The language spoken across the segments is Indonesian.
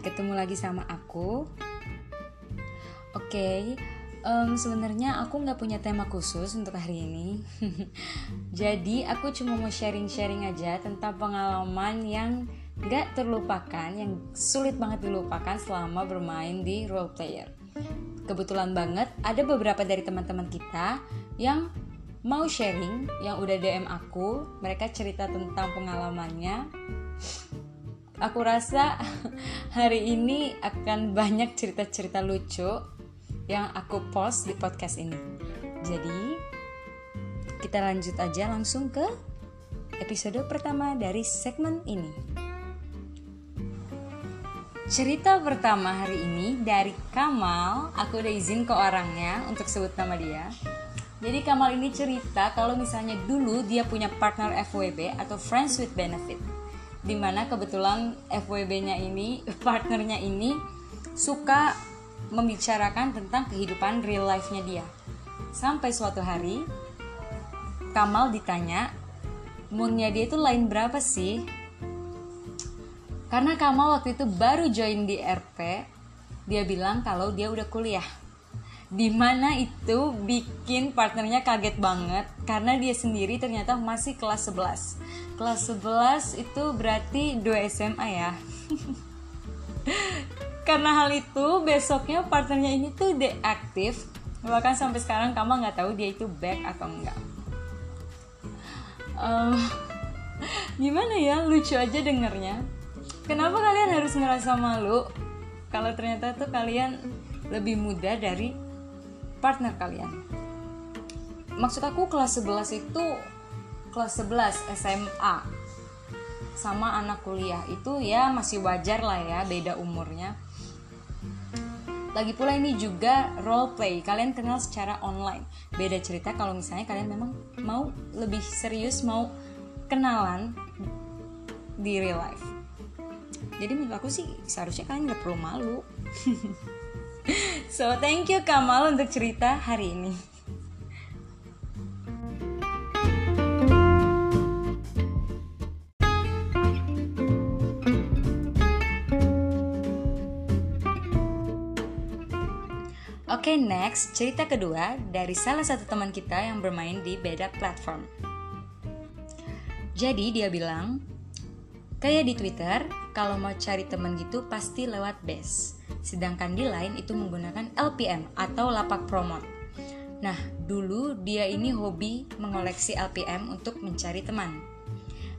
ketemu lagi sama aku. Oke, okay, um, sebenarnya aku nggak punya tema khusus untuk hari ini. Jadi aku cuma mau sharing-sharing aja tentang pengalaman yang nggak terlupakan, yang sulit banget dilupakan selama bermain di role player. Kebetulan banget ada beberapa dari teman-teman kita yang mau sharing, yang udah DM aku, mereka cerita tentang pengalamannya Aku rasa hari ini akan banyak cerita-cerita lucu yang aku post di podcast ini. Jadi, kita lanjut aja langsung ke episode pertama dari segmen ini. Cerita pertama hari ini dari Kamal. Aku udah izin ke orangnya untuk sebut nama dia. Jadi Kamal ini cerita kalau misalnya dulu dia punya partner FWB atau Friends with Benefit di mana kebetulan FWB-nya ini partnernya ini suka membicarakan tentang kehidupan real life-nya dia. Sampai suatu hari Kamal ditanya moonnya dia itu lain berapa sih? Karena Kamal waktu itu baru join di RP dia bilang kalau dia udah kuliah di mana itu bikin partnernya kaget banget karena dia sendiri ternyata masih kelas 11 kelas 11 itu berarti 2 SMA ya. Karena hal itu besoknya partnernya ini tuh deaktif. Bahkan sampai sekarang kamu nggak tahu dia itu back atau enggak um, gimana ya lucu aja dengernya. Kenapa kalian harus ngerasa malu? Kalau ternyata tuh kalian lebih muda dari partner kalian. Maksud aku kelas 11 itu kelas 11 SMA sama anak kuliah itu ya masih wajar lah ya beda umurnya. Lagi pula ini juga role play kalian kenal secara online. Beda cerita kalau misalnya kalian memang mau lebih serius mau kenalan di real life. Jadi menurut aku sih seharusnya kalian nggak perlu malu so thank you Kamal untuk cerita hari ini. Oke, okay, next cerita kedua dari salah satu teman kita yang bermain di beda platform. Jadi dia bilang, kayak di Twitter, kalau mau cari temen gitu pasti lewat base sedangkan di lain itu menggunakan LPM atau lapak promote. Nah, dulu dia ini hobi mengoleksi LPM untuk mencari teman.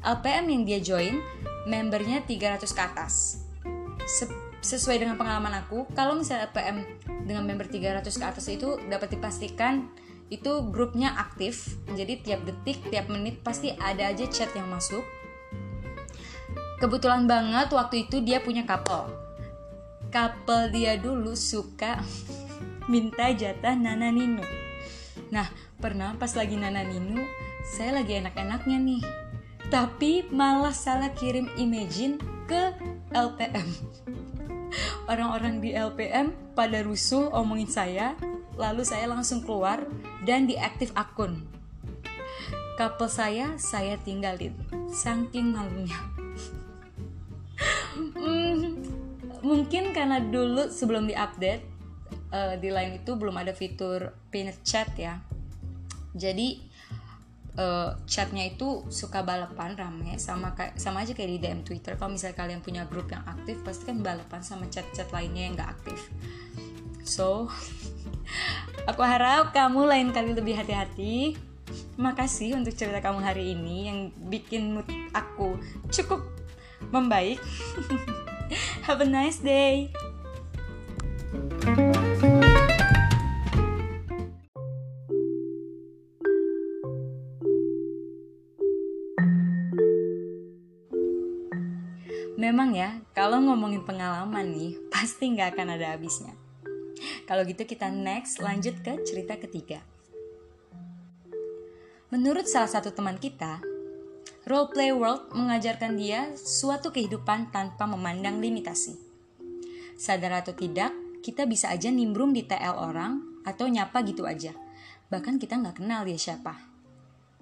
LPM yang dia join, membernya 300 ke atas. sesuai dengan pengalaman aku, kalau misalnya LPM dengan member 300 ke atas itu dapat dipastikan itu grupnya aktif. Jadi tiap detik, tiap menit pasti ada aja chat yang masuk. Kebetulan banget waktu itu dia punya couple couple dia dulu suka minta jatah Nana Nino. Nah, pernah pas lagi Nana Nino, saya lagi enak-enaknya nih. Tapi malah salah kirim imagine ke LPM. Orang-orang di LPM pada rusuh omongin saya, lalu saya langsung keluar dan diaktif akun. Couple saya, saya tinggalin. Saking malunya. Mungkin karena dulu sebelum diupdate uh, di lain itu belum ada fitur pinned chat ya. Jadi uh, chatnya itu suka balapan rame sama kayak sama aja kayak di DM Twitter. Kalau misalnya kalian punya grup yang aktif pasti kan balapan sama chat-chat lainnya yang gak aktif. So aku harap kamu lain kali lebih hati-hati. Makasih untuk cerita kamu hari ini yang bikin mood aku cukup membaik Have a nice day. Memang ya, kalau ngomongin pengalaman nih, pasti nggak akan ada habisnya. Kalau gitu kita next lanjut ke cerita ketiga. Menurut salah satu teman kita, Role Play World mengajarkan dia suatu kehidupan tanpa memandang limitasi. Sadar atau tidak, kita bisa aja nimbrung di TL orang atau nyapa gitu aja. Bahkan kita nggak kenal dia siapa.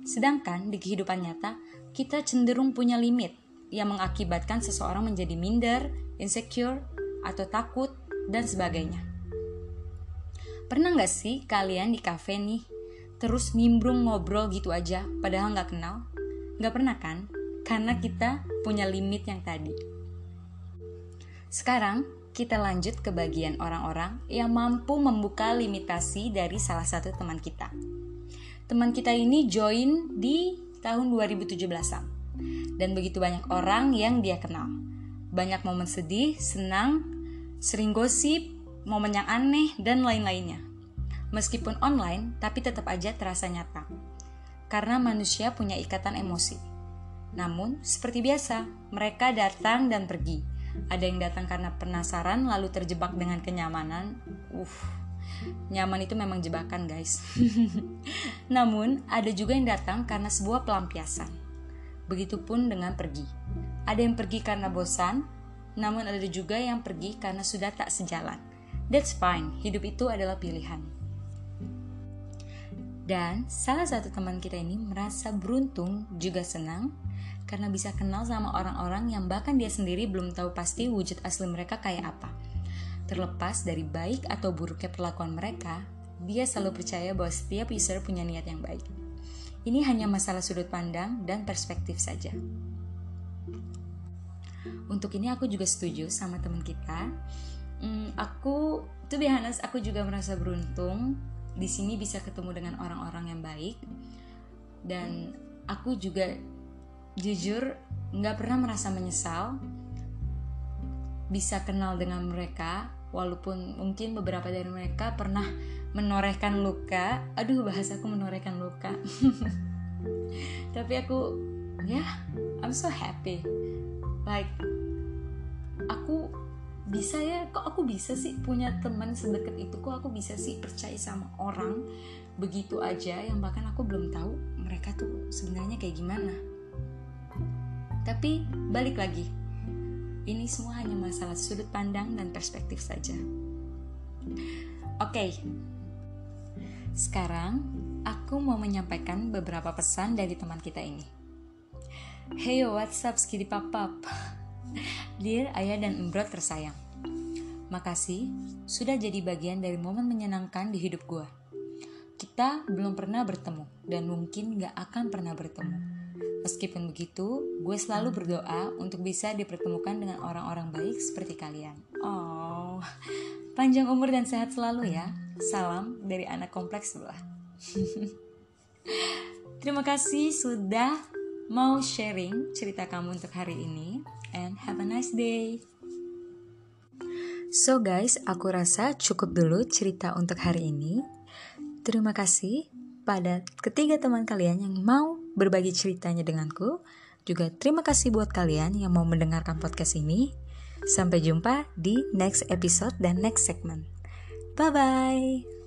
Sedangkan di kehidupan nyata, kita cenderung punya limit yang mengakibatkan seseorang menjadi minder, insecure, atau takut, dan sebagainya. Pernah nggak sih kalian di cafe nih, terus nimbrung ngobrol gitu aja, padahal nggak kenal? Nggak pernah kan? Karena kita punya limit yang tadi. Sekarang, kita lanjut ke bagian orang-orang yang mampu membuka limitasi dari salah satu teman kita. Teman kita ini join di tahun 2017-an. Dan begitu banyak orang yang dia kenal. Banyak momen sedih, senang, sering gosip, momen yang aneh, dan lain-lainnya. Meskipun online, tapi tetap aja terasa nyata. Karena manusia punya ikatan emosi. Namun, seperti biasa, mereka datang dan pergi. Ada yang datang karena penasaran lalu terjebak dengan kenyamanan. Uh, Nyaman itu memang jebakan, guys. Namun, ada juga yang datang karena sebuah pelampiasan. Begitupun dengan pergi. Ada yang pergi karena bosan, namun ada juga yang pergi karena sudah tak sejalan. That's fine, hidup itu adalah pilihan. Dan salah satu teman kita ini merasa beruntung juga senang karena bisa kenal sama orang-orang yang bahkan dia sendiri belum tahu pasti wujud asli mereka kayak apa. Terlepas dari baik atau buruknya perlakuan mereka, dia selalu percaya bahwa setiap user punya niat yang baik. Ini hanya masalah sudut pandang dan perspektif saja. Untuk ini aku juga setuju sama teman kita. Hmm, aku, tuh biasa aku juga merasa beruntung di sini bisa ketemu dengan orang-orang yang baik. Dan aku juga jujur nggak pernah merasa menyesal bisa kenal dengan mereka walaupun mungkin beberapa dari mereka pernah menorehkan luka. Aduh bahasaku menorehkan luka. Tapi aku ya yeah, I'm so happy. Like aku bisa ya kok aku bisa sih punya teman sedekat itu kok aku bisa sih percaya sama orang begitu aja yang bahkan aku belum tahu mereka tuh sebenarnya kayak gimana tapi balik lagi ini semua hanya masalah sudut pandang dan perspektif saja. Oke, okay. sekarang aku mau menyampaikan beberapa pesan dari teman kita ini. Hey what's up skidi papap? Dear ayah dan embrot tersayang. Makasih sudah jadi bagian dari momen menyenangkan di hidup gue. Kita belum pernah bertemu dan mungkin gak akan pernah bertemu Meskipun begitu, gue selalu berdoa untuk bisa dipertemukan dengan orang-orang baik seperti kalian. Oh, panjang umur dan sehat selalu ya. Salam dari anak kompleks sebelah. Terima kasih sudah mau sharing cerita kamu untuk hari ini and have a nice day. So guys, aku rasa cukup dulu cerita untuk hari ini. Terima kasih pada ketiga teman kalian yang mau berbagi ceritanya denganku. Juga terima kasih buat kalian yang mau mendengarkan podcast ini. Sampai jumpa di next episode dan next segment. Bye bye.